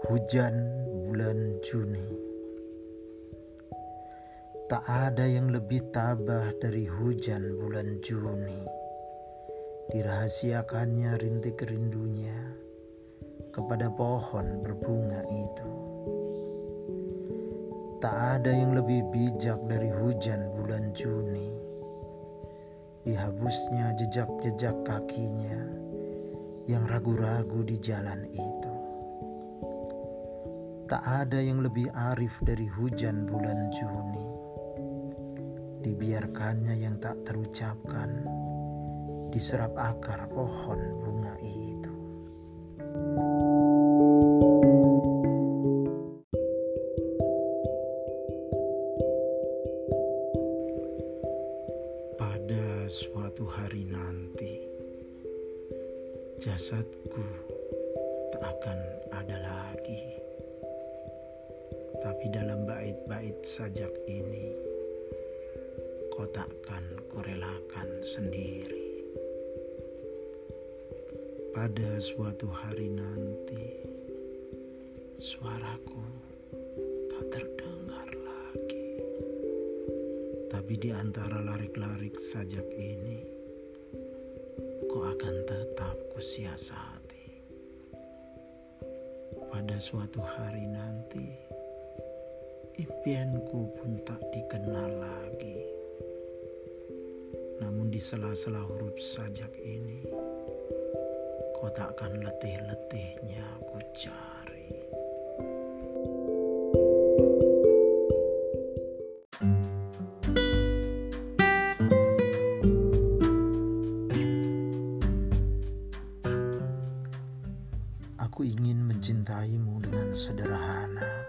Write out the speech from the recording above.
Hujan bulan Juni. Tak ada yang lebih tabah dari hujan bulan Juni. Dirahasiakannya rintik rindunya Kepada pohon berbunga itu. Tak ada yang lebih bijak dari hujan bulan Juni. Dihabusnya jejak-jejak kakinya yang ragu-ragu di jalan itu. Tak ada yang lebih arif dari hujan bulan Juni. Dibiarkannya yang tak terucapkan, diserap akar pohon bunga itu. Pada suatu hari nanti, jasadku tak akan ada lagi tapi dalam bait-bait sajak ini kau takkan kurelakan sendiri. Pada suatu hari nanti, suaraku tak terdengar lagi. Tapi di antara larik-larik sajak ini, kau akan tetap kusiasati. Pada suatu hari nanti, impianku pun tak dikenal lagi. Namun di sela-sela huruf sajak ini, kau takkan letih-letihnya ku cari. Aku ingin mencintaimu dengan sederhana